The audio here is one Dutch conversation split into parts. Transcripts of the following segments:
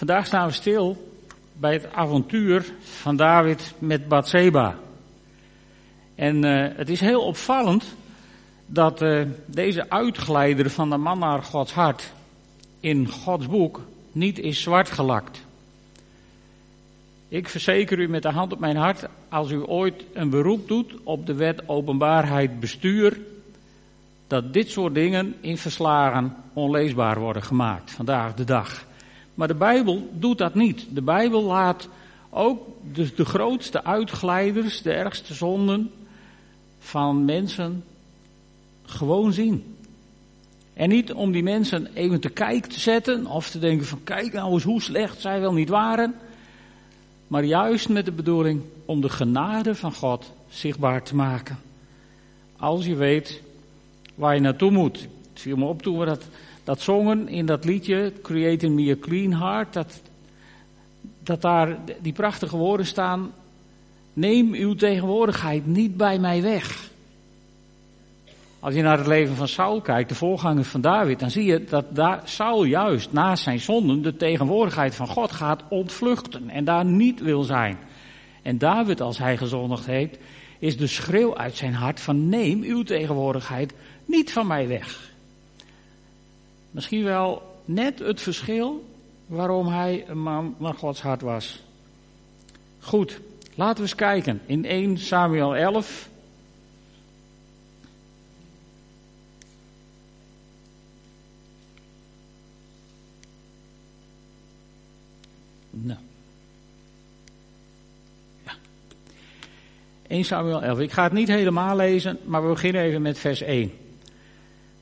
Vandaag staan we stil bij het avontuur van David met Bathseba. En uh, het is heel opvallend dat uh, deze uitglijder van de man naar Gods hart in Gods boek niet is zwart gelakt. Ik verzeker u met de hand op mijn hart, als u ooit een beroep doet op de wet openbaarheid bestuur, dat dit soort dingen in verslagen onleesbaar worden gemaakt, vandaag de dag. Maar de Bijbel doet dat niet. De Bijbel laat ook de, de grootste uitglijders, de ergste zonden van mensen gewoon zien. En niet om die mensen even te kijk te zetten of te denken van kijk nou eens hoe slecht zij wel niet waren. Maar juist met de bedoeling om de genade van God zichtbaar te maken. Als je weet waar je naartoe moet. Het viel me op toen we dat, dat zongen in dat liedje, Creating Me a Clean Heart, dat, dat daar die prachtige woorden staan, neem uw tegenwoordigheid niet bij mij weg. Als je naar het leven van Saul kijkt, de voorganger van David, dan zie je dat daar Saul juist naast zijn zonden de tegenwoordigheid van God gaat ontvluchten en daar niet wil zijn. En David, als hij gezondigd heeft, is de schreeuw uit zijn hart van neem uw tegenwoordigheid niet van mij weg. Misschien wel net het verschil waarom hij een man naar Gods hart was. Goed, laten we eens kijken. In 1 Samuel 11. Nou. Ja. 1 Samuel 11. Ik ga het niet helemaal lezen, maar we beginnen even met vers 1.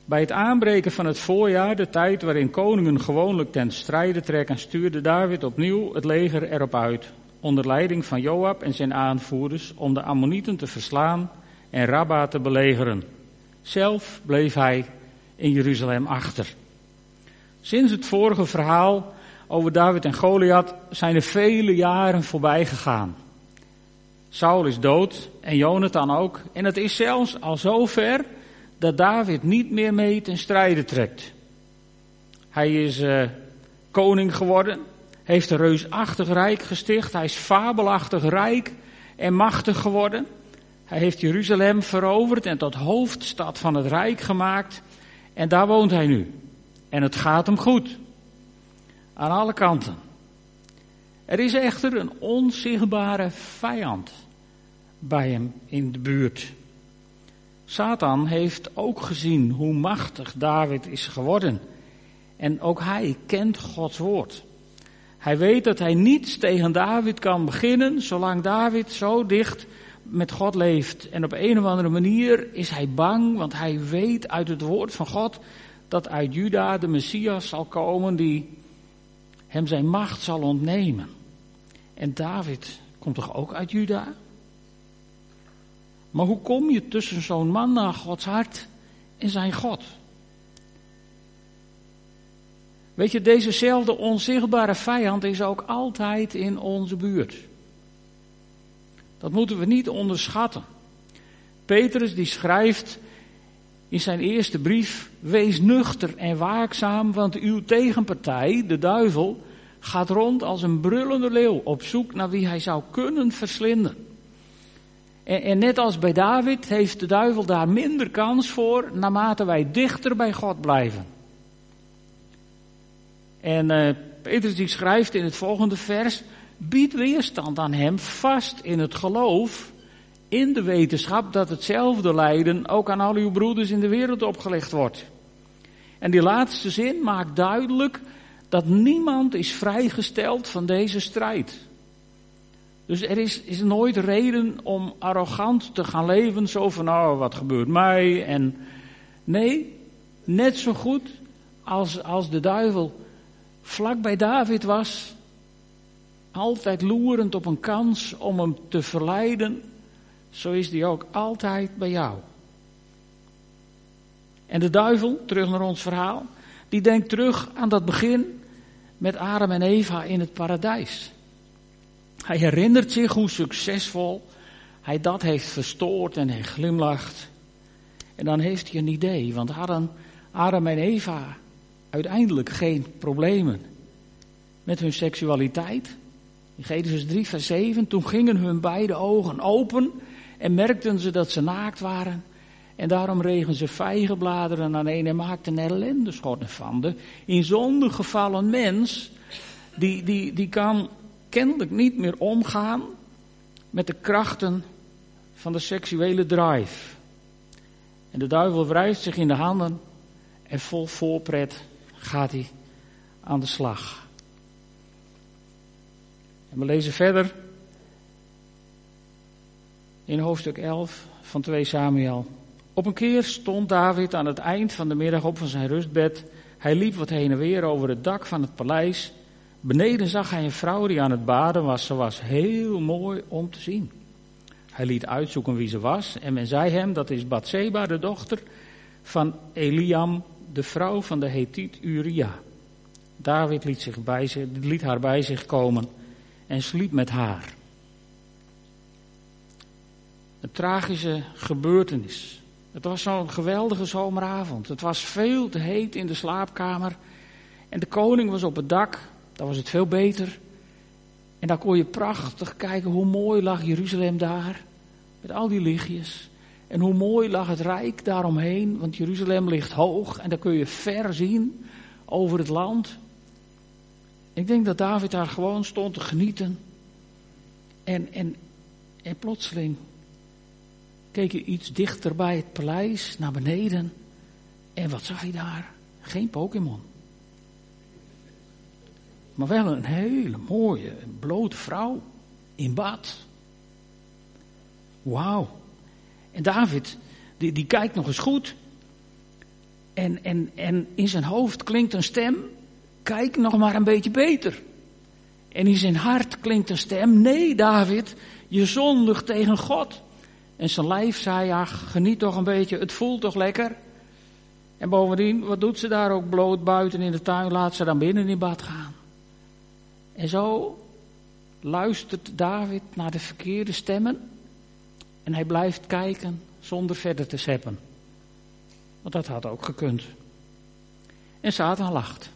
Bij het aanbreken van het voorjaar, de tijd waarin koningen gewoonlijk ten strijde trekken, stuurde David opnieuw het leger erop uit, onder leiding van Joab en zijn aanvoerders, om de Ammonieten te verslaan en Rabba te belegeren. Zelf bleef hij in Jeruzalem achter. Sinds het vorige verhaal over David en Goliath zijn er vele jaren voorbij gegaan. Saul is dood en Jonathan ook. En het is zelfs al zover dat David niet meer mee ten strijde trekt. Hij is uh, koning geworden, heeft een reusachtig rijk gesticht, hij is fabelachtig rijk en machtig geworden. Hij heeft Jeruzalem veroverd en tot hoofdstad van het rijk gemaakt. En daar woont hij nu. En het gaat hem goed. Aan alle kanten. Er is echter een onzichtbare vijand bij hem in de buurt. Satan heeft ook gezien hoe machtig David is geworden. En ook hij kent Gods woord. Hij weet dat hij niets tegen David kan beginnen zolang David zo dicht met God leeft. En op een of andere manier is hij bang, want hij weet uit het woord van God dat uit Juda de Messias zal komen die hem zijn macht zal ontnemen. En David komt toch ook uit Juda? Maar hoe kom je tussen zo'n man naar Gods hart en zijn God? Weet je, dezezelfde onzichtbare vijand is ook altijd in onze buurt. Dat moeten we niet onderschatten. Petrus die schrijft in zijn eerste brief, wees nuchter en waakzaam, want uw tegenpartij, de duivel, gaat rond als een brullende leeuw op zoek naar wie hij zou kunnen verslinden. En, net als bij David heeft de duivel daar minder kans voor naarmate wij dichter bij God blijven. En uh, Petrus die schrijft in het volgende vers, bied weerstand aan hem vast in het geloof, in de wetenschap dat hetzelfde lijden ook aan al uw broeders in de wereld opgelegd wordt. En die laatste zin maakt duidelijk dat niemand is vrijgesteld van deze strijd. Dus er is, is nooit reden om arrogant te gaan leven, zo van nou, wat gebeurt mij? En nee, net zo goed als, als de duivel vlak bij David was, altijd loerend op een kans om hem te verleiden, zo is die ook altijd bij jou. En de duivel, terug naar ons verhaal, die denkt terug aan dat begin met Adam en Eva in het paradijs. Hij herinnert zich hoe succesvol hij dat heeft verstoord en hij glimlacht. En dan heeft hij een idee, want hadden Adam en Eva uiteindelijk geen problemen met hun seksualiteit. In Genesis 3, vers 7, toen gingen hun beide ogen open en merkten ze dat ze naakt waren. En daarom regen ze vijgenbladeren aan een en maakten er ellendeschotten van. De in zonde gevallen mens, die, die, die kan kennelijk niet meer omgaan met de krachten van de seksuele drive. En de duivel wrijft zich in de handen en vol voorpret gaat hij aan de slag. En we lezen verder in hoofdstuk 11 van 2 Samuel. Op een keer stond David aan het eind van de middag op van zijn rustbed. Hij liep wat heen en weer over het dak van het paleis. Beneden zag hij een vrouw die aan het baden was. Ze was heel mooi om te zien. Hij liet uitzoeken wie ze was en men zei hem dat is Bathseba, de dochter van Eliam, de vrouw van de Hethiet Uria. David liet, zich bij zich, liet haar bij zich komen en sliep met haar. Een tragische gebeurtenis. Het was zo'n geweldige zomeravond. Het was veel te heet in de slaapkamer. En de koning was op het dak. Daar was het veel beter. En daar kon je prachtig kijken hoe mooi lag Jeruzalem daar. Met al die lichtjes. En hoe mooi lag het rijk daaromheen. Want Jeruzalem ligt hoog. En daar kun je ver zien over het land. Ik denk dat David daar gewoon stond te genieten. En, en, en plotseling keek hij iets dichter bij het paleis, naar beneden. En wat zag hij daar? Geen Pokémon. Maar wel een hele mooie, blote vrouw in bad. Wauw. En David, die, die kijkt nog eens goed. En, en, en in zijn hoofd klinkt een stem kijk nog maar een beetje beter. En in zijn hart klinkt een stem, nee David, je zondigt tegen God. En zijn lijf zei, ja geniet toch een beetje, het voelt toch lekker. En bovendien, wat doet ze daar ook bloot buiten in de tuin, laat ze dan binnen in bad gaan. En zo luistert David naar de verkeerde stemmen en hij blijft kijken zonder verder te zeppen. Want dat had ook gekund. En Satan lacht.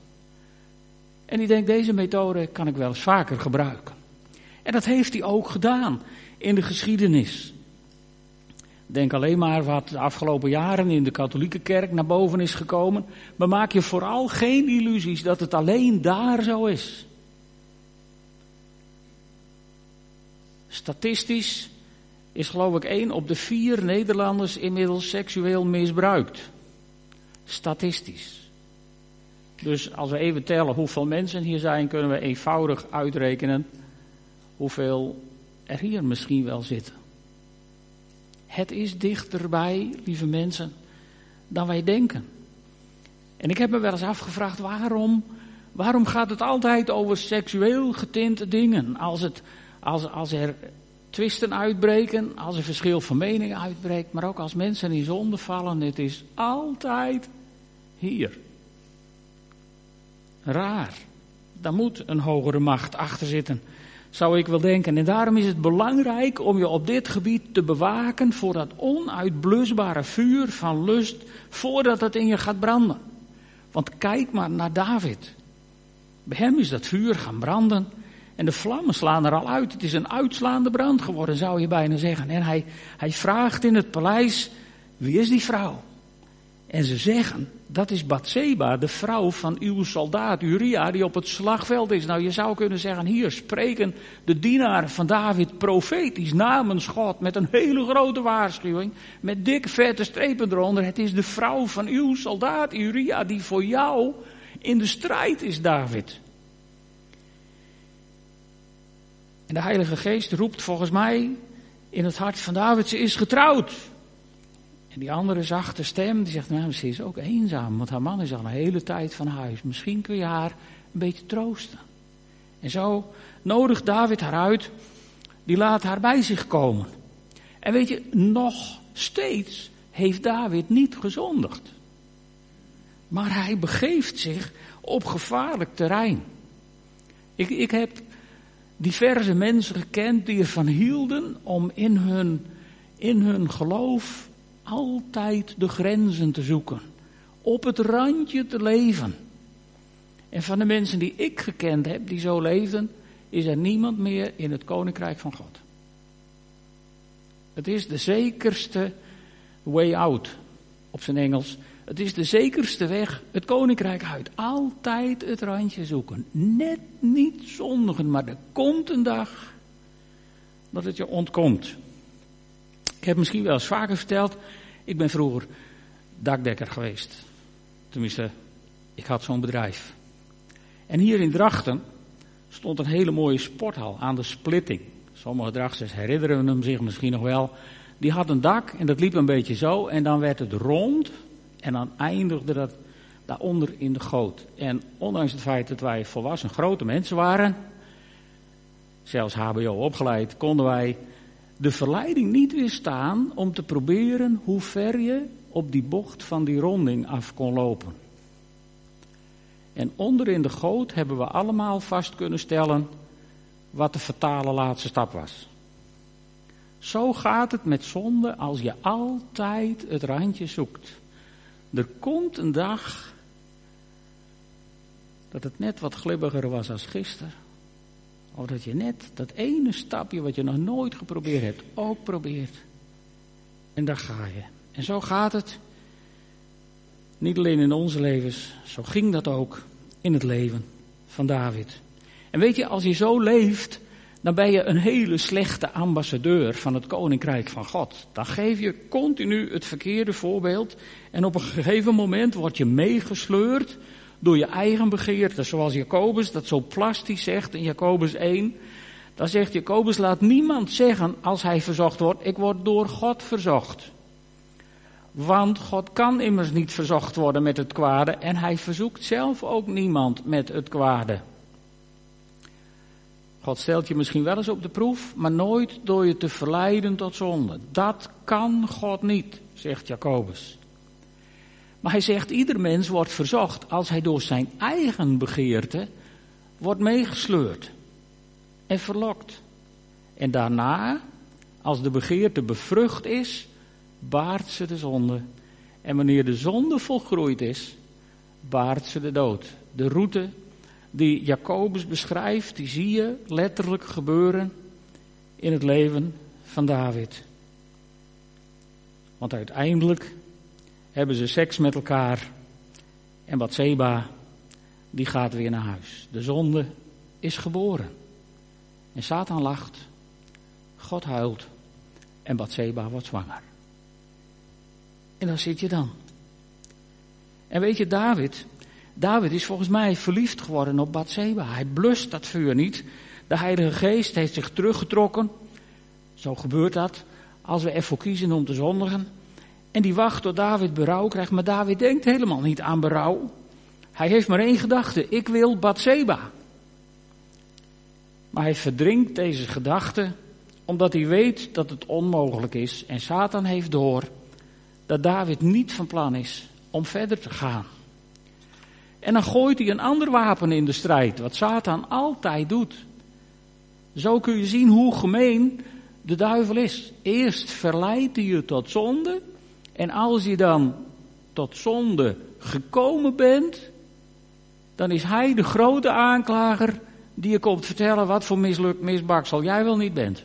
En die denkt, deze methode kan ik wel eens vaker gebruiken. En dat heeft hij ook gedaan in de geschiedenis. Denk alleen maar wat de afgelopen jaren in de katholieke kerk naar boven is gekomen. Maar maak je vooral geen illusies dat het alleen daar zo is. Statistisch is geloof ik één op de vier Nederlanders inmiddels seksueel misbruikt. Statistisch. Dus als we even tellen hoeveel mensen hier zijn, kunnen we eenvoudig uitrekenen hoeveel er hier misschien wel zitten. Het is dichterbij, lieve mensen, dan wij denken. En ik heb me wel eens afgevraagd waarom, waarom gaat het altijd over seksueel getinte dingen? Als, het, als, als er twisten uitbreken, als er verschil van meningen uitbreekt, maar ook als mensen in zonde vallen, het is altijd hier. Raar. Daar moet een hogere macht achter zitten, zou ik wel denken. En daarom is het belangrijk om je op dit gebied te bewaken voor dat onuitblusbare vuur van lust, voordat het in je gaat branden. Want kijk maar naar David. Bij hem is dat vuur gaan branden en de vlammen slaan er al uit. Het is een uitslaande brand geworden, zou je bijna zeggen. En hij, hij vraagt in het paleis, wie is die vrouw? En ze zeggen, dat is Bathseba, de vrouw van uw soldaat Uria, die op het slagveld is. Nou, je zou kunnen zeggen, hier spreken de dienaren van David profetisch namens God met een hele grote waarschuwing, met dikke vette strepen eronder. Het is de vrouw van uw soldaat Uria die voor jou in de strijd is, David. En de Heilige Geest roept volgens mij in het hart van David, ze is getrouwd. En die andere zachte stem, die zegt, nou, ze is ook eenzaam, want haar man is al een hele tijd van huis. Misschien kun je haar een beetje troosten. En zo nodigt David haar uit, die laat haar bij zich komen. En weet je, nog steeds heeft David niet gezondigd. Maar hij begeeft zich op gevaarlijk terrein. Ik, ik heb diverse mensen gekend die ervan hielden om in hun, in hun geloof altijd de grenzen te zoeken. Op het randje te leven. En van de mensen die ik gekend heb, die zo leefden, is er niemand meer in het koninkrijk van God. Het is de zekerste way out, op zijn Engels. Het is de zekerste weg het koninkrijk uit. Altijd het randje zoeken. Net niet zondigen, maar er komt een dag dat het je ontkomt. Ik heb misschien wel eens vaker verteld, ik ben vroeger dakdekker geweest. Tenminste, ik had zo'n bedrijf. En hier in Drachten stond een hele mooie sporthal aan de splitting. Sommige Drachters herinneren hem zich misschien nog wel. Die had een dak en dat liep een beetje zo en dan werd het rond en dan eindigde dat daaronder in de goot. En ondanks het feit dat wij volwassen grote mensen waren, zelfs HBO opgeleid, konden wij de verleiding niet weerstaan om te proberen hoe ver je op die bocht van die ronding af kon lopen. En onder in de goot hebben we allemaal vast kunnen stellen wat de fatale laatste stap was. Zo gaat het met zonde als je altijd het randje zoekt. Er komt een dag dat het net wat glibbiger was als gisteren. Of dat je net dat ene stapje wat je nog nooit geprobeerd hebt, ook probeert. En daar ga je. En zo gaat het. Niet alleen in onze levens, zo ging dat ook in het leven van David. En weet je, als je zo leeft, dan ben je een hele slechte ambassadeur van het koninkrijk van God. Dan geef je continu het verkeerde voorbeeld en op een gegeven moment word je meegesleurd door je eigen begeerte. Zoals Jacobus dat zo plastisch zegt in Jacobus 1. Dan zegt Jacobus, laat niemand zeggen als hij verzocht wordt, ik word door God verzocht. Want God kan immers niet verzocht worden met het kwade en hij verzoekt zelf ook niemand met het kwade. God stelt je misschien wel eens op de proef, maar nooit door je te verleiden tot zonde. Dat kan God niet, zegt Jacobus. Maar hij zegt, ieder mens wordt verzocht als hij door zijn eigen begeerte wordt meegesleurd en verlokt. En daarna, als de begeerte bevrucht is, baart ze de zonde. En wanneer de zonde volgroeid is, baart ze de dood. De route die Jacobus beschrijft, die zie je letterlijk gebeuren in het leven van David. Want uiteindelijk hebben ze seks met elkaar en Bathseba, die gaat weer naar huis. De zonde is geboren. En Satan lacht, God huilt en Bathseba wordt zwanger. En daar zit je dan. En weet je, David, David is volgens mij verliefd geworden op Bathseba. Hij blust dat vuur niet. De Heilige Geest heeft zich teruggetrokken. Zo gebeurt dat als we ervoor kiezen om te zondigen. En die wacht tot David berouw krijgt. Maar David denkt helemaal niet aan berouw. Hij heeft maar één gedachte. Ik wil Bathseba. Maar hij verdrinkt deze gedachte omdat hij weet dat het onmogelijk is. En Satan heeft door dat David niet van plan is om verder te gaan. En dan gooit hij een ander wapen in de strijd, wat Satan altijd doet. Zo kun je zien hoe gemeen de duivel is. Eerst verleidt hij je tot zonde. En als je dan tot zonde gekomen bent, dan is hij de grote aanklager die je komt vertellen wat voor mislukt misbaksel jij wel niet bent.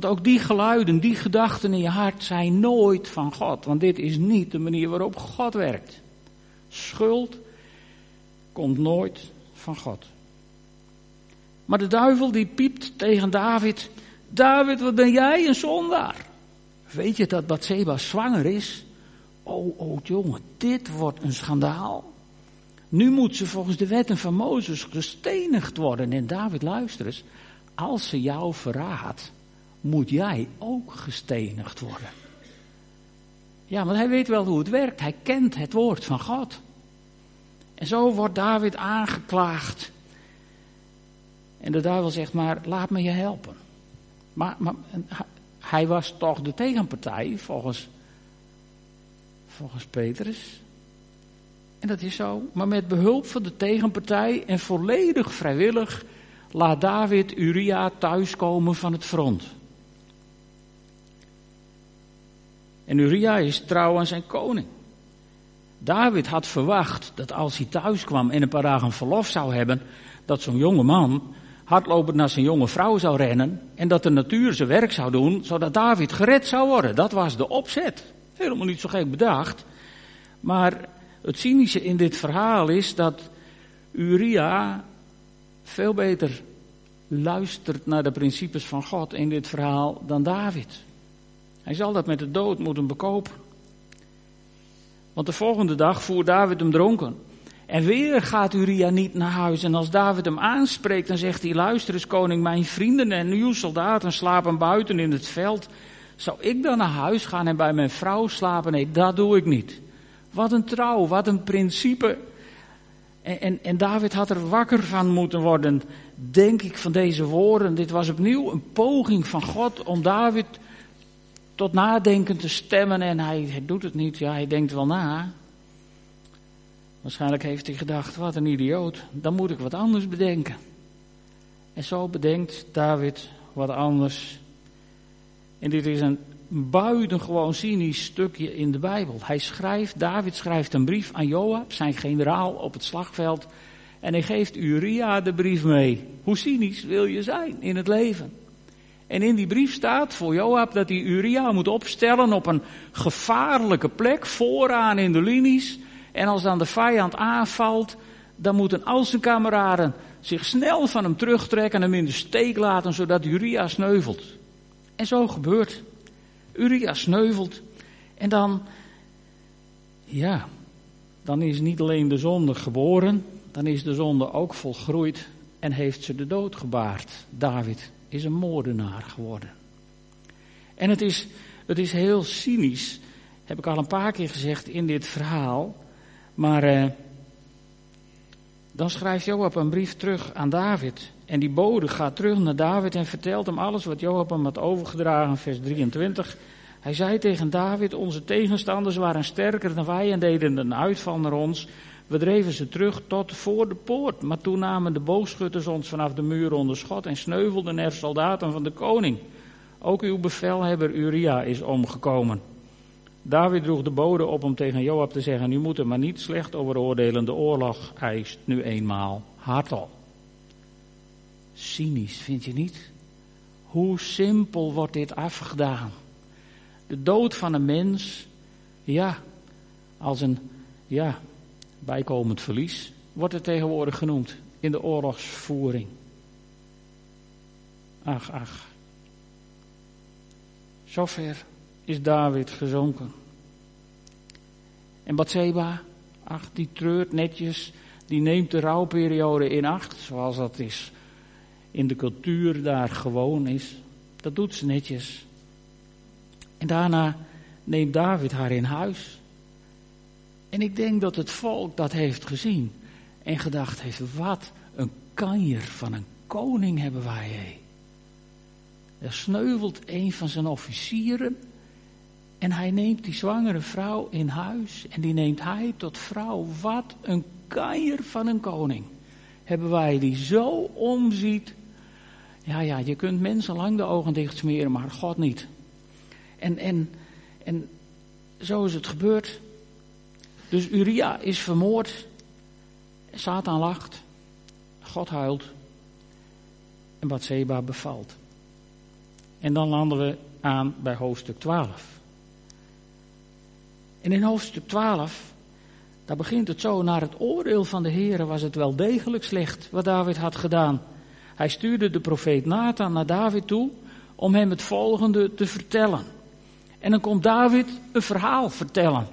Want ook die geluiden, die gedachten in je hart zijn nooit van God. Want dit is niet de manier waarop God werkt. Schuld komt nooit van God. Maar de duivel die piept tegen David. David, wat ben jij een zondaar? Weet je dat Bathseba zwanger is? Oh, oh jongen, dit wordt een schandaal. Nu moet ze volgens de wetten van Mozes gestenigd worden. En David, luister eens. Als ze jou verraadt, moet jij ook gestenigd worden. Ja, want hij weet wel hoe het werkt. Hij kent het woord van God. En zo wordt David aangeklaagd. En de duivel zegt maar, laat me je helpen. Maar, maar hij was toch de tegenpartij volgens, volgens Petrus. En dat is zo. Maar met behulp van de tegenpartij en volledig vrijwillig laat David Uria thuiskomen van het front. En Uria is trouw aan zijn koning. David had verwacht dat als hij thuis kwam en een paar dagen verlof zou hebben, dat zo'n jonge man hardlopend naar zijn jonge vrouw zou rennen en dat de natuur zijn werk zou doen, zodat David gered zou worden. Dat was de opzet. Helemaal niet zo gek bedacht. Maar het cynische in dit verhaal is dat Uria veel beter luistert naar de principes van God in dit verhaal dan David. Hij zal dat met de dood moeten bekopen. Want de volgende dag voert David hem dronken. En weer gaat Uria niet naar huis. En als David hem aanspreekt, dan zegt hij: Luister eens, koning, mijn vrienden en uw soldaten slapen buiten in het veld. Zou ik dan naar huis gaan en bij mijn vrouw slapen? Nee, dat doe ik niet. Wat een trouw, wat een principe. En, en, en, David had er wakker van moeten worden, denk ik, van deze woorden. Dit was opnieuw een poging van God om David tot nadenken te stemmen. En hij, hij doet het niet, ja, hij denkt wel na. Waarschijnlijk heeft hij gedacht, wat een idioot, dan moet ik wat anders bedenken. En zo bedenkt David wat anders. En dit is een buitengewoon cynisch stukje in de Bijbel. Hij schrijft, David schrijft een brief aan Joab, zijn generaal op het slagveld. En hij geeft Uria de brief mee. Hoe cynisch wil je zijn in het leven? En in die brief staat voor Joab dat hij Uria moet opstellen op een gevaarlijke plek, vooraan in de linies. En als dan de vijand aanvalt, dan moeten al zijn kameraden zich snel van hem terugtrekken en hem in de steek laten, zodat Uria sneuvelt. En zo gebeurt. Uria sneuvelt. En dan, ja, dan is niet alleen de zonde geboren, dan is de zonde ook volgroeid en heeft ze de dood gebaard. David is een moordenaar geworden. En het is, het is heel cynisch, heb ik al een paar keer gezegd in dit verhaal. Maar eh, dan schrijft Joab een brief terug aan David. En die bode gaat terug naar David en vertelt hem alles wat Joab hem had overgedragen, vers 23. Hij zei tegen David, onze tegenstanders waren sterker dan wij en deden een uitval naar ons. We dreven ze terug tot voor de poort. Maar toen namen de boogschutters ons vanaf de muur onder schot en sneuvelden er soldaten van de koning. Ook uw bevelhebber Uria is omgekomen. David droeg de bode op om tegen Joab te zeggen, u moet er maar niet slecht over oordelen, de oorlog eist nu eenmaal hard al. Cynisch, vind je niet? Hoe simpel wordt dit afgedaan? De dood van een mens, ja, als een, ja, bijkomend verlies, wordt het tegenwoordig genoemd in de oorlogsvoering. Ach, ach. Zover is David gezonken. En Bathseba, ach, die treurt netjes, die neemt de rouwperiode in acht, zoals dat is in de cultuur daar gewoon is. Dat doet ze netjes. En daarna neemt David haar in huis. En ik denk dat het volk dat heeft gezien en gedacht heeft, wat een kanjer van een koning hebben wij. Er sneuvelt een van zijn officieren en hij neemt die zwangere vrouw in huis en die neemt hij tot vrouw. Wat een kanjer van een koning. Hebben wij die zo omziet. Ja, ja, je kunt mensen lang de ogen dicht smeren, maar God niet. En, en, en zo is het gebeurd. Dus Uria is vermoord. Satan lacht. God huilt. En Bathseba bevalt. En dan landen we aan bij hoofdstuk 12. En in hoofdstuk 12, daar begint het zo, naar het oordeel van de Heer was het wel degelijk slecht wat David had gedaan. Hij stuurde de profeet Nathan naar David toe om hem het volgende te vertellen. En dan komt David een verhaal vertellen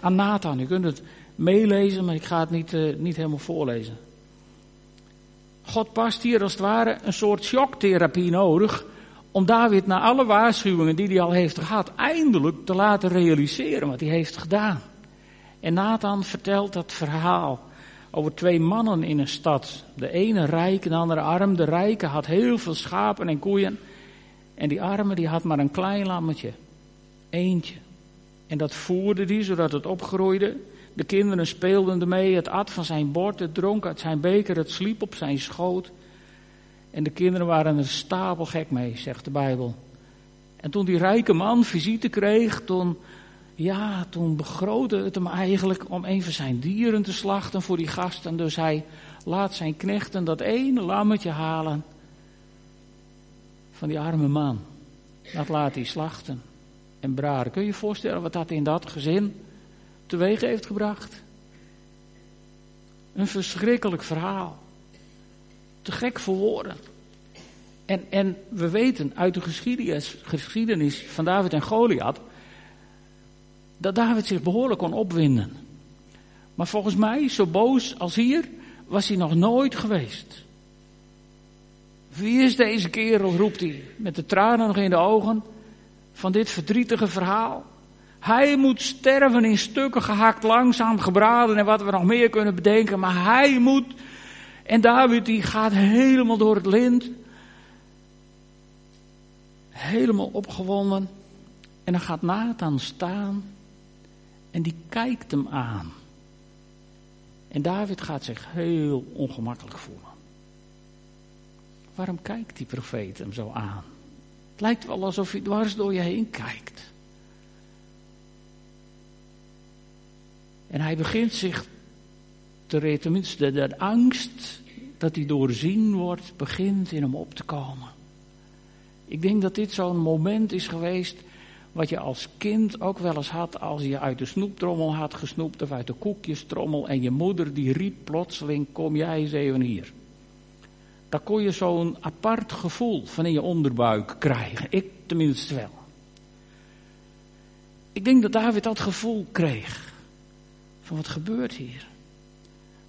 aan Nathan. U kunt het meelezen, maar ik ga het niet, uh, niet helemaal voorlezen. God past hier als het ware een soort shocktherapie nodig om David na alle waarschuwingen die hij al heeft gehad, eindelijk te laten realiseren wat hij heeft gedaan. En Nathan vertelt dat verhaal over twee mannen in een stad. De ene rijk, de andere arm. De rijke had heel veel schapen en koeien. En die arme die had maar een klein lammetje. Eentje. En dat voerde die zodat het opgroeide. De kinderen speelden ermee, het at van zijn bord, het dronk uit zijn beker, het sliep op zijn schoot. En de kinderen waren er stapelgek mee, zegt de Bijbel. En toen die rijke man visite kreeg, toen, ja, toen begrootte het hem eigenlijk om even zijn dieren te slachten voor die gasten. Dus hij laat zijn knechten dat ene lammetje halen van die arme man. Dat laat hij slachten en braden. Kun je je voorstellen wat dat in dat gezin teweeg heeft gebracht? Een verschrikkelijk verhaal. Te gek voor woorden. En, en we weten uit de geschiedenis, geschiedenis van David en Goliath dat David zich behoorlijk kon opwinden. Maar volgens mij, zo boos als hier, was hij nog nooit geweest. Wie is deze kerel, roept hij, met de tranen nog in de ogen van dit verdrietige verhaal. Hij moet sterven in stukken gehakt, langzaam gebraden en wat we nog meer kunnen bedenken. Maar hij moet, en David die gaat helemaal door het lint. Helemaal opgewonden. En dan gaat Nathan staan en die kijkt hem aan. En David gaat zich heel ongemakkelijk voelen. Waarom kijkt die profeet hem zo aan? Het lijkt wel alsof hij dwars door je heen kijkt. En hij begint zich te tenminste de, de angst dat hij doorzien wordt, begint in hem op te komen. Ik denk dat dit zo'n moment is geweest wat je als kind ook wel eens had als je uit de snoeptrommel had gesnoept of uit de koekjestrommel en je moeder die riep plotseling, kom jij eens even hier. Dan kon je zo'n apart gevoel van in je onderbuik krijgen. Ik tenminste wel. Ik denk dat David dat gevoel kreeg. Van wat gebeurt hier?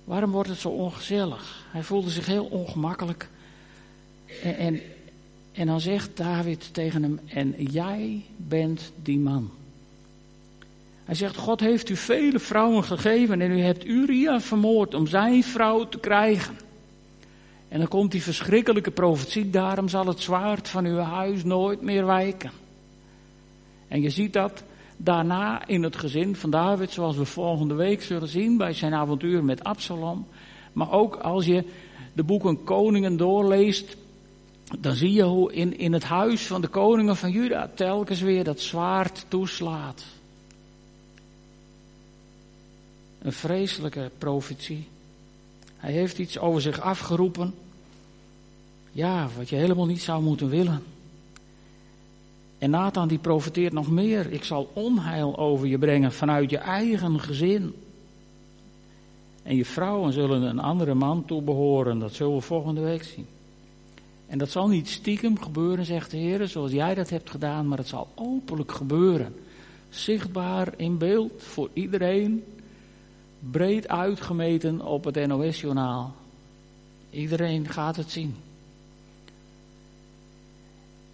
Waarom wordt het zo ongezellig? Hij voelde zich heel ongemakkelijk. En, en, en dan zegt David tegen hem, en jij bent die man. Hij zegt, God heeft u vele vrouwen gegeven en u hebt Uria vermoord om zijn vrouw te krijgen. En dan komt die verschrikkelijke profetie, daarom zal het zwaard van uw huis nooit meer wijken. En je ziet dat daarna in het gezin van David, zoals we volgende week zullen zien bij zijn avontuur met Absalom. Maar ook als je de boeken Koningen doorleest, dan zie je hoe in, in het huis van de koningen van Juda telkens weer dat zwaard toeslaat. Een vreselijke profetie. Hij heeft iets over zich afgeroepen. Ja, wat je helemaal niet zou moeten willen. En Nathan die profeteert nog meer. Ik zal onheil over je brengen vanuit je eigen gezin. En je vrouwen zullen een andere man toebehoren. Dat zullen we volgende week zien. En dat zal niet stiekem gebeuren, zegt de Heer, zoals jij dat hebt gedaan, maar het zal openlijk gebeuren. Zichtbaar in beeld voor iedereen, breed uitgemeten op het NOS-journaal. Iedereen gaat het zien.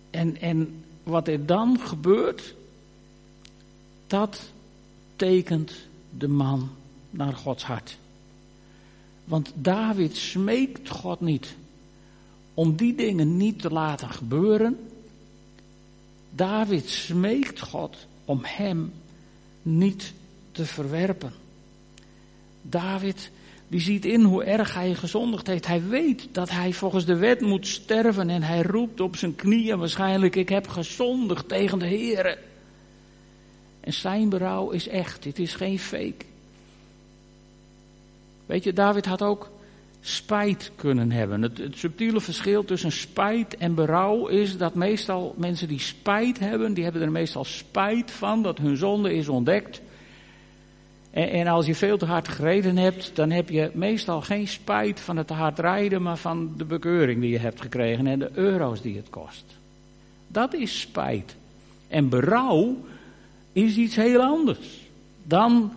En, en wat er dan gebeurt, dat tekent de man naar Gods hart. Want David smeekt God niet om die dingen niet te laten gebeuren. David smeekt God om hem niet te verwerpen. David die ziet in hoe erg hij gezondigd heeft. Hij weet dat hij volgens de wet moet sterven en hij roept op zijn knieën waarschijnlijk, ik heb gezondigd tegen de Heer. En zijn berouw is echt, het is geen fake. Weet je, David had ook spijt kunnen hebben. Het, het, subtiele verschil tussen spijt en berouw is dat meestal mensen die spijt hebben, die hebben er meestal spijt van dat hun zonde is ontdekt. En, als je veel te hard gereden hebt, dan heb je meestal geen spijt van het hard rijden, maar van de bekeuring die je hebt gekregen en de euro's die het kost. Dat is spijt. En berouw is iets heel anders. Dan,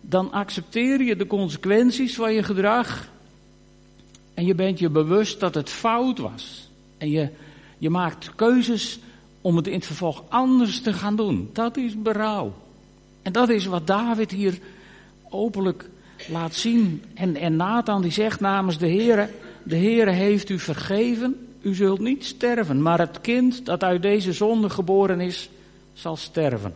dan accepteer je de consequenties van je gedrag en je bent je bewust dat het fout was. En je, je maakt keuzes om het in het vervolg anders te gaan doen. Dat is berouw. En dat is wat David hier openlijk laat zien. En, en Nathan die zegt namens de Heere, de Heere heeft u vergeven, u zult niet sterven, maar het kind dat uit deze zonde geboren is, zal sterven.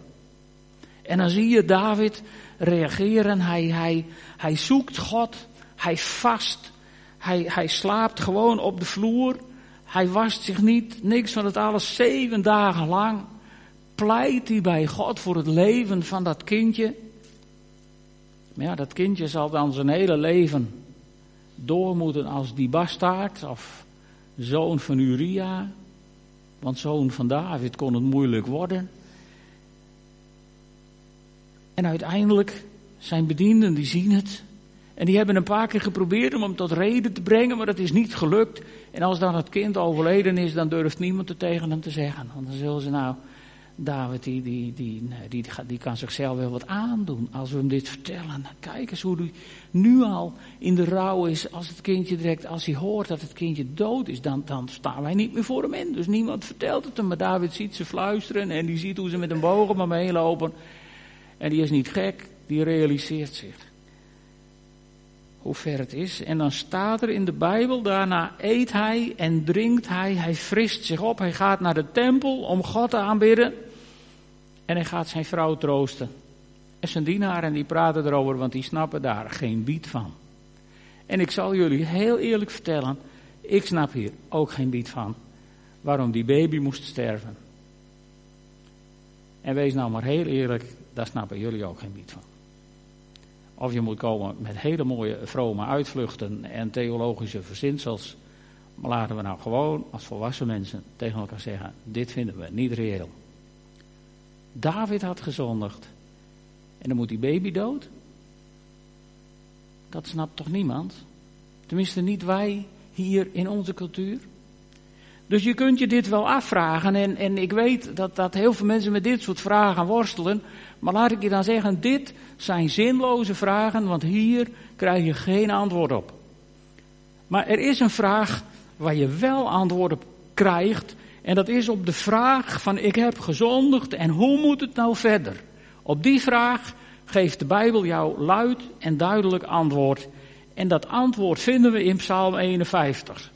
En dan zie je David reageren, hij, hij, hij zoekt God, hij vast, hij, hij slaapt gewoon op de vloer. Hij wast zich niet, niks van het alles, zeven dagen lang. pleit hij bij God voor het leven van dat kindje. Maar ja, dat kindje zal dan zijn hele leven door moeten als die bastaard of zoon van Uria. Want zoon van David kon het moeilijk worden. En uiteindelijk zijn bedienden die zien het. En die hebben een paar keer geprobeerd om hem tot reden te brengen, maar dat is niet gelukt. En als dan het kind overleden is, dan durft niemand het tegen hem te zeggen. Want dan zullen ze nou, David die, die, die, die, die kan zichzelf wel wat aandoen als we hem dit vertellen. Kijk eens hoe hij nu al in de rouw is als het kindje direct, als hij hoort dat het kindje dood is, dan, dan staan wij niet meer voor hem in. Dus niemand vertelt het hem, maar David ziet ze fluisteren en die ziet hoe ze met een bogen maar meelopen. En die is niet gek, die realiseert zich hoe ver het is. En dan staat er in de Bijbel, daarna eet hij en drinkt hij, hij frist zich op, hij gaat naar de tempel om God te aanbidden. En hij gaat zijn vrouw troosten. En zijn dienaren die praten erover, want die snappen daar geen bied van. En ik zal jullie heel eerlijk vertellen, ik snap hier ook geen bied van. Waarom die baby moest sterven. En wees nou maar heel eerlijk, daar snappen jullie ook geen bied van. Of je moet komen met hele mooie vrome uitvluchten en theologische verzinsels. Maar laten we nou gewoon als volwassen mensen tegen elkaar zeggen: dit vinden we niet reëel. David had gezondigd. En dan moet die baby dood? Dat snapt toch niemand? Tenminste niet wij hier in onze cultuur. Dus je kunt je dit wel afvragen. En, en ik weet dat, dat heel veel mensen met dit soort vragen worstelen. Maar laat ik je dan zeggen, dit zijn zinloze vragen, want hier krijg je geen antwoord op. Maar er is een vraag waar je wel antwoord op krijgt. En dat is op de vraag van ik heb gezondigd en hoe moet het nou verder? Op die vraag geeft de Bijbel jou luid en duidelijk antwoord. En dat antwoord vinden we in Psalm 51.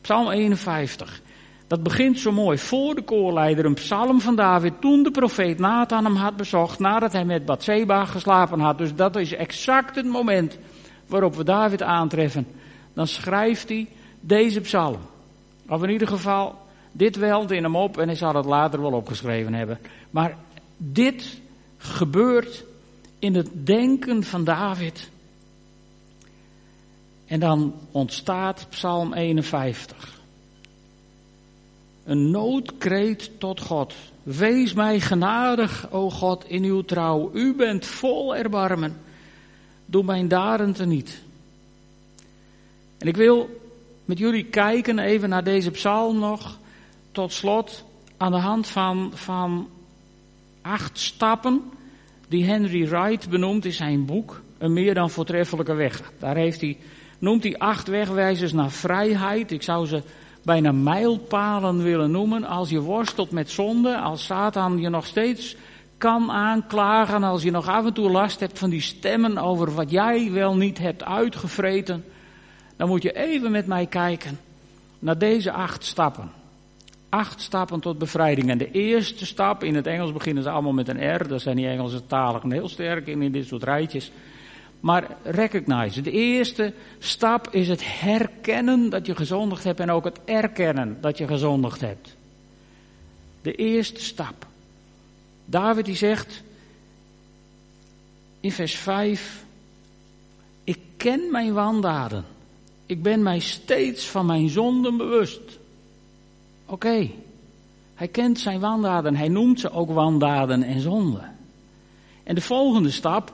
Psalm 51. Dat begint zo mooi voor de koorleider, een psalm van David, toen de profeet Nathan hem had bezocht, nadat hij met Bathseba geslapen had. Dus dat is exact het moment waarop we David aantreffen. Dan schrijft hij deze psalm. Of in ieder geval, dit welt in hem op en hij zal het later wel opgeschreven hebben. Maar dit gebeurt in het denken van David. En dan ontstaat Psalm 51. Een noodkreet tot God. Wees mij genadig, o God, in uw trouw. U bent vol erbarmen. Doe mijn daden teniet. En ik wil met jullie kijken even naar deze psalm nog. Tot slot aan de hand van, van acht stappen die Henry Wright benoemt in zijn boek Een meer dan voortreffelijke weg. Daar heeft hij, noemt hij acht wegwijzers naar vrijheid. Ik zou ze bijna mijlpalen willen noemen. Als je worstelt met zonde, als Satan je nog steeds kan aanklagen, als je nog af en toe last hebt van die stemmen over wat jij wel niet hebt uitgevreten, dan moet je even met mij kijken naar deze acht stappen. Acht stappen tot bevrijding. En de eerste stap, in het Engels beginnen ze allemaal met een R, daar zijn die Engelse taligen heel sterk in, in dit soort rijtjes. Maar recognize. De eerste stap is het herkennen dat je gezondigd hebt en ook het erkennen dat je gezondigd hebt. De eerste stap. David die zegt in vers 5, ik ken mijn wandaden. Ik ben mij steeds van mijn zonden bewust. Oké, hij kent zijn wandaden, hij noemt ze ook wandaden en zonden. En de volgende stap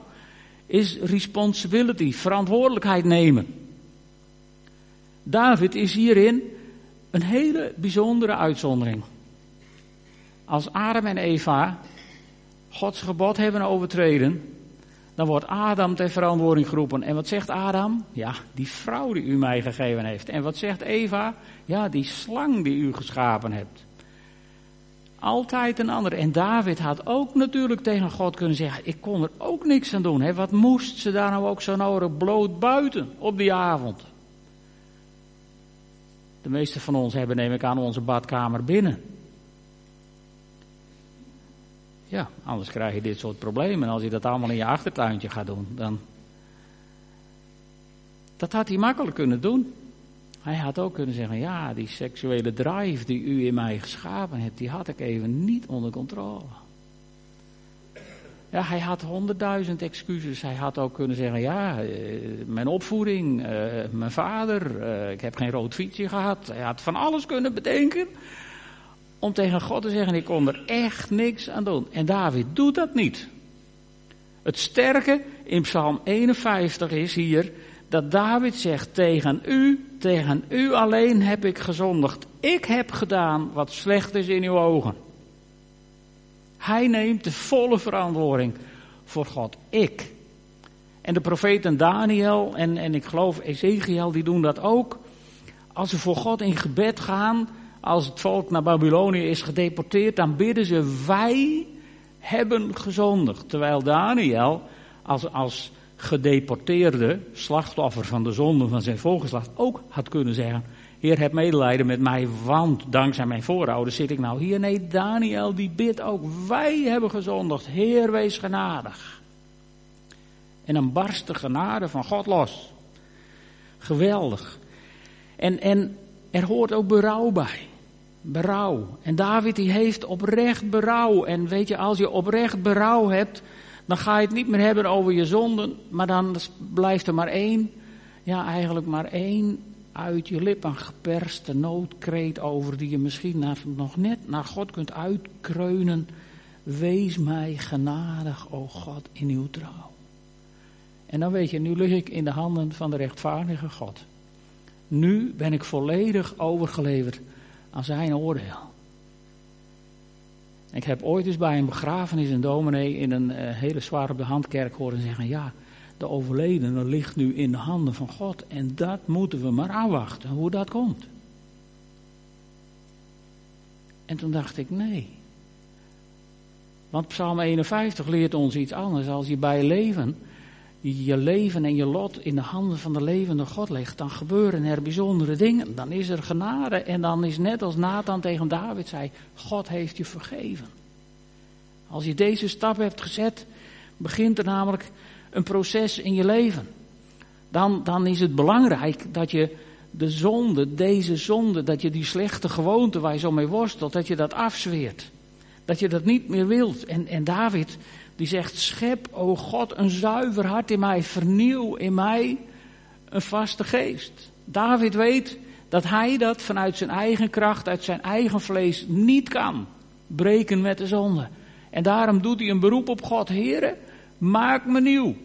is responsibility, verantwoordelijkheid nemen. David is hierin een hele bijzondere uitzondering. Als Adam en Eva Gods gebod hebben overtreden, dan wordt Adam ter verantwoording geroepen. En wat zegt Adam? Ja, die vrouw die u mij gegeven heeft. En wat zegt Eva? Ja, die slang die u geschapen hebt. Altijd een ander. En David had ook natuurlijk tegen God kunnen zeggen: Ik kon er ook niks aan doen. Hè? Wat moest ze daar nou ook zo nodig bloot buiten op die avond? De meeste van ons hebben, neem ik aan, onze badkamer binnen. Ja, anders krijg je dit soort problemen. Als je dat allemaal in je achtertuintje gaat doen, dan. Dat had hij makkelijk kunnen doen. Hij had ook kunnen zeggen, ja, die seksuele drive die u in mij geschapen hebt, die had ik even niet onder controle. Ja, hij had honderdduizend excuses. Hij had ook kunnen zeggen, ja, eh, mijn opvoeding, eh, mijn vader, eh, ik heb geen rood fietsje gehad. Hij had van alles kunnen bedenken om tegen God te zeggen, ik kon er echt niks aan doen. En David doet dat niet. Het sterke in Psalm 51 is hier dat David zegt, tegen u, tegen u alleen heb ik gezondigd. Ik heb gedaan wat slecht is in uw ogen. Hij neemt de volle verantwoording voor God. Ik. En de profeten Daniel en, en ik geloof Ezekiel, die doen dat ook. Als ze voor God in gebed gaan, als het volk naar Babylonië is gedeporteerd, dan bidden ze, wij hebben gezondigd. Terwijl Daniel als, als gedeporteerde, slachtoffer van de zonde van zijn volgeslacht, ook had kunnen zeggen, Heer, heb medelijden met mij, want dankzij mijn voorouders zit ik nou hier. Nee, Daniel die bidt ook, wij hebben gezondigd. Heer, wees genadig. En dan barst de genade van God los. Geweldig. En, en er hoort ook berouw bij. Berouw. En David die heeft oprecht berouw. En weet je, als je oprecht berouw hebt, dan ga je het niet meer hebben over je zonden, maar dan blijft er maar één, ja eigenlijk maar één uit je lippen geperste noodkreet over die je misschien nog net naar God kunt uitkreunen. Wees mij genadig, o God, in uw trouw. En dan weet je, nu lig ik in de handen van de rechtvaardige God. Nu ben ik volledig overgeleverd aan zijn oordeel. Ik heb ooit eens bij een begrafenis een dominee in een uh, hele zwaar op de handkerk horen zeggen: Ja, de overledene ligt nu in de handen van God. En dat moeten we maar afwachten, hoe dat komt. En toen dacht ik: Nee. Want Psalm 51 leert ons iets anders. Als je bij leven, je leven en je lot in de handen van de levende God legt, dan gebeuren er bijzondere dingen. Dan is er genade en dan is net als Nathan tegen David zei, God heeft je vergeven. Als je deze stap hebt gezet, begint er namelijk een proces in je leven. Dan, dan is het belangrijk dat je de zonde, deze zonde, dat je die slechte gewoonte waar je zo mee worstelt, dat je dat afzweert. Dat je dat niet meer wilt. En, en David, die zegt, schep, o God, een zuiver hart in mij, vernieuw in mij een vaste geest. David weet dat hij dat vanuit zijn eigen kracht, uit zijn eigen vlees niet kan breken met de zonde. En daarom doet hij een beroep op God, Heere, maak me nieuw.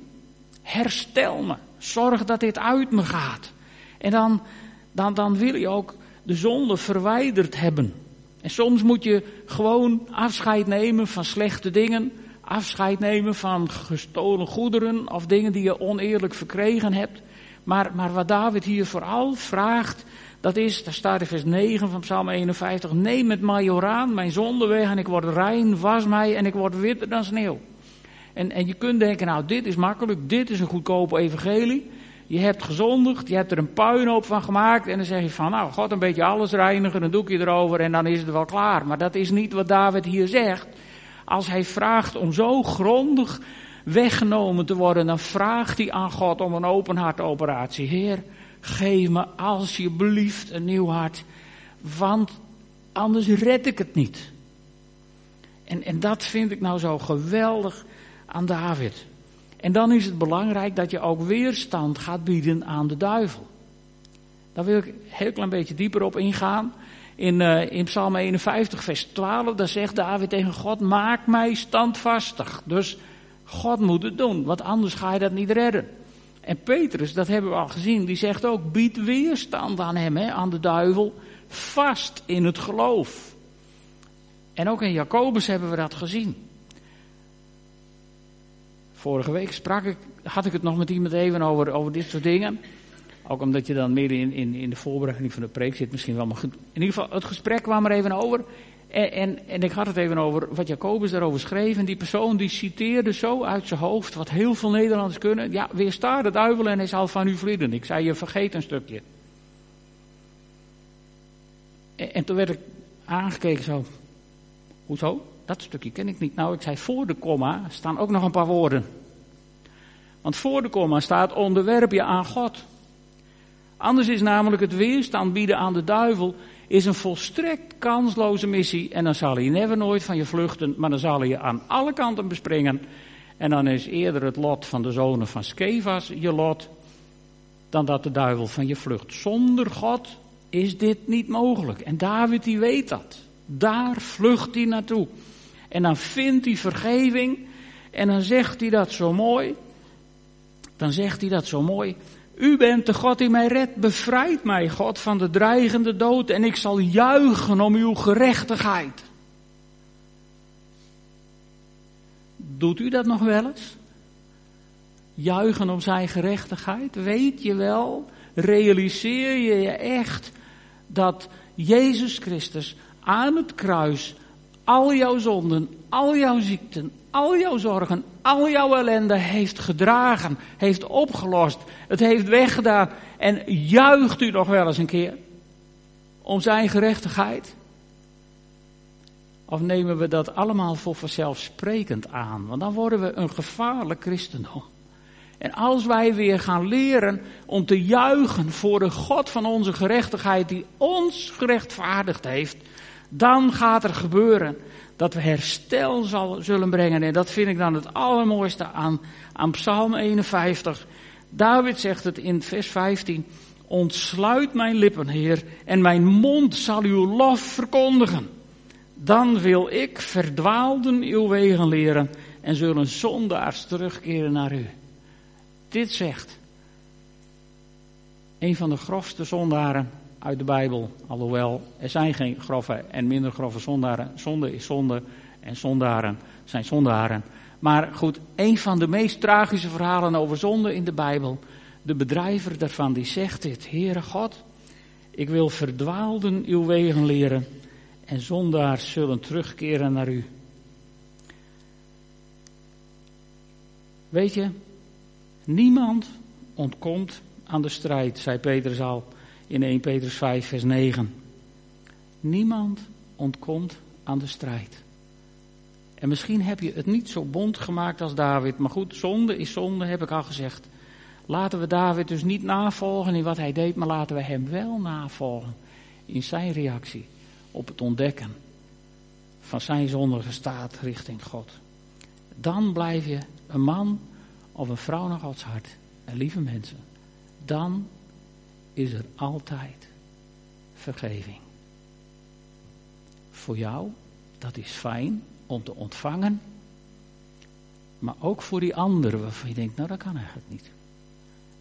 Herstel me. Zorg dat dit uit me gaat. En dan, dan, dan wil je ook de zonde verwijderd hebben. En soms moet je gewoon afscheid nemen van slechte dingen afscheid nemen van gestolen goederen of dingen die je oneerlijk verkregen hebt. Maar, maar wat David hier vooral vraagt, dat is, daar staat in vers 9 van Psalm 51, neem het majoraan, mijn zonde weg en ik word rein, was mij en ik word witter dan sneeuw. En, en je kunt denken, nou dit is makkelijk, dit is een goedkope evangelie. Je hebt gezondigd, je hebt er een puinhoop van gemaakt en dan zeg je van, nou God een beetje alles reinigen, een doekje erover en dan is het wel klaar. Maar dat is niet wat David hier zegt. Als hij vraagt om zo grondig weggenomen te worden, dan vraagt hij aan God om een open hartoperatie. Heer, geef me alsjeblieft een nieuw hart, want anders red ik het niet. En, en dat vind ik nou zo geweldig aan David. En dan is het belangrijk dat je ook weerstand gaat bieden aan de duivel. Daar wil ik een heel klein beetje dieper op ingaan in, uh, in Psalm 51, vers 12, daar zegt David tegen God, maak mij standvastig. Dus God moet het doen, want anders ga je dat niet redden. En Petrus, dat hebben we al gezien, die zegt ook, bied weerstand aan hem, hè, aan de duivel, vast in het geloof. En ook in Jacobus hebben we dat gezien. Vorige week sprak ik, had ik het nog met iemand even over, over dit soort dingen. Ook omdat je dan midden in, in, in de voorbereiding van de preek zit, misschien wel. Maar goed, in ieder geval, het gesprek kwam er even over. En, en, ik had het even over wat Jacobus daarover schreef. En die persoon die citeerde zo uit zijn hoofd, wat heel veel Nederlanders kunnen. Ja, weersta de duivel en hij zal van u vlieden. Ik zei, je vergeet een stukje. En, en toen werd ik aangekeken zo. Hoezo? Dat stukje ken ik niet. Nou, ik zei, voor de komma staan ook nog een paar woorden. Want voor de komma staat onderwerp je aan God. Anders is namelijk het weerstand bieden aan de duivel is een volstrekt kansloze missie. En dan zal hij never nooit van je vluchten, maar dan zal hij je aan alle kanten bespringen. En dan is eerder het lot van de zonen van Skevas je lot, dan dat de duivel van je vlucht. Zonder God is dit niet mogelijk. En David die weet dat. Daar vlucht hij naartoe. En dan vindt hij vergeving. En dan zegt hij dat zo mooi. Dan zegt hij dat zo mooi. U bent de God die mij redt. Bevrijd mij, God, van de dreigende dood. En ik zal juichen om uw gerechtigheid. Doet u dat nog wel eens? Juichen om zijn gerechtigheid? Weet je wel? Realiseer je je echt dat Jezus Christus aan het kruis al jouw zonden, al jouw ziekten, al jouw zorgen, al jouw ellende heeft gedragen, heeft opgelost, het heeft weggedaan. En juicht u nog wel eens een keer om zijn gerechtigheid? Of nemen we dat allemaal voor vanzelfsprekend aan? Want dan worden we een gevaarlijk christendom. En als wij weer gaan leren om te juichen voor de God van onze gerechtigheid die ons gerechtvaardigd heeft, dan gaat er gebeuren dat we herstel zal, zullen brengen. En dat vind ik dan het allermooiste aan, aan Psalm 51. David zegt het in vers 15. Ontsluit mijn lippen, Heer, en mijn mond zal uw lof verkondigen. Dan wil ik verdwaalden uw wegen leren en zullen zondaars terugkeren naar u. Dit zegt een van de grofste zondaren uit de Bijbel. Alhoewel, er zijn geen grove en minder grove zondaren. Zonde is zonde en zondaren zijn zondaren. Maar goed, een van de meest tragische verhalen over zonde in de Bijbel. De bedrijver daarvan die zegt dit. Heere God, ik wil verdwaalden uw wegen leren. En zondaars zullen terugkeren naar u. Weet je, niemand ontkomt aan de strijd, zei Petrus al in 1 Petrus 5, vers 9. Niemand ontkomt aan de strijd. En misschien heb je het niet zo bond gemaakt als David. Maar goed, zonde is zonde, heb ik al gezegd. Laten we David dus niet navolgen in wat hij deed, maar laten we hem wel navolgen in zijn reactie op het ontdekken van zijn zondige staat richting God. Dan blijf je een man of een vrouw naar Gods hart. En lieve mensen, dan is er altijd vergeving. Voor jou, dat is fijn om te ontvangen. Maar ook voor die anderen waarvan je denkt, nou dat kan eigenlijk niet.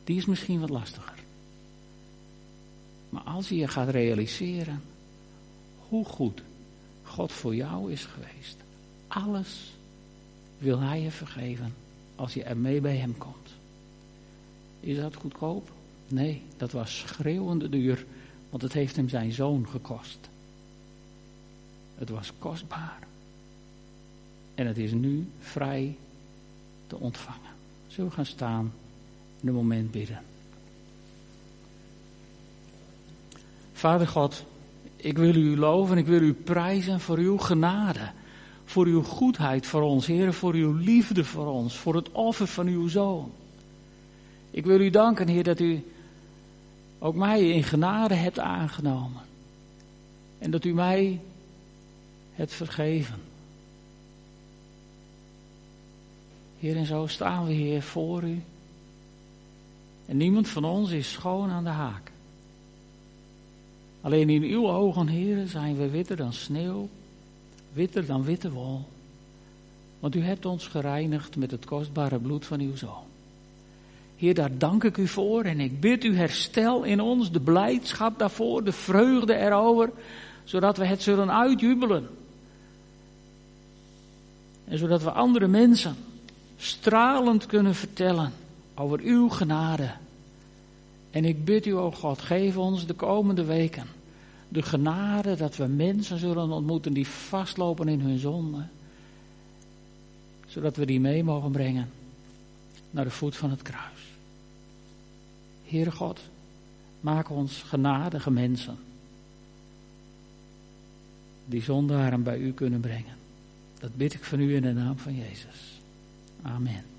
Die is misschien wat lastiger. Maar als je je gaat realiseren hoe goed God voor jou is geweest. Alles wil Hij je vergeven als je er mee bij Hem komt. Is dat goedkoop? Nee, dat was schreeuwende duur, want het heeft hem zijn zoon gekost. Het was kostbaar. En het is nu vrij te ontvangen. Zullen we gaan staan en een moment bidden. Vader God, ik wil u loven, ik wil u prijzen voor uw genade. Voor uw goedheid voor ons, Heer, voor uw liefde voor ons, voor het offer van uw zoon. Ik wil u danken, Heer, dat u ook mij in genade hebt aangenomen. En dat u mij hebt vergeven. Heer, en zo staan we hier voor u. En niemand van ons is schoon aan de haak. Alleen in uw ogen, Heer, zijn we witter dan sneeuw, witter dan witte wol. Want u hebt ons gereinigd met het kostbare bloed van uw zoon. Heer, daar dank ik u voor en ik bid u herstel in ons de blijdschap daarvoor, de vreugde erover, zodat we het zullen uitjubelen. En zodat we andere mensen stralend kunnen vertellen over uw genade. En ik bid u, o God, geef ons de komende weken de genade dat we mensen zullen ontmoeten die vastlopen in hun zonde. Zodat we die mee mogen brengen naar de voet van het kruis. Heere God, maak ons genadige mensen. Die zondaren bij u kunnen brengen. Dat bid ik van u in de naam van Jezus. Amen.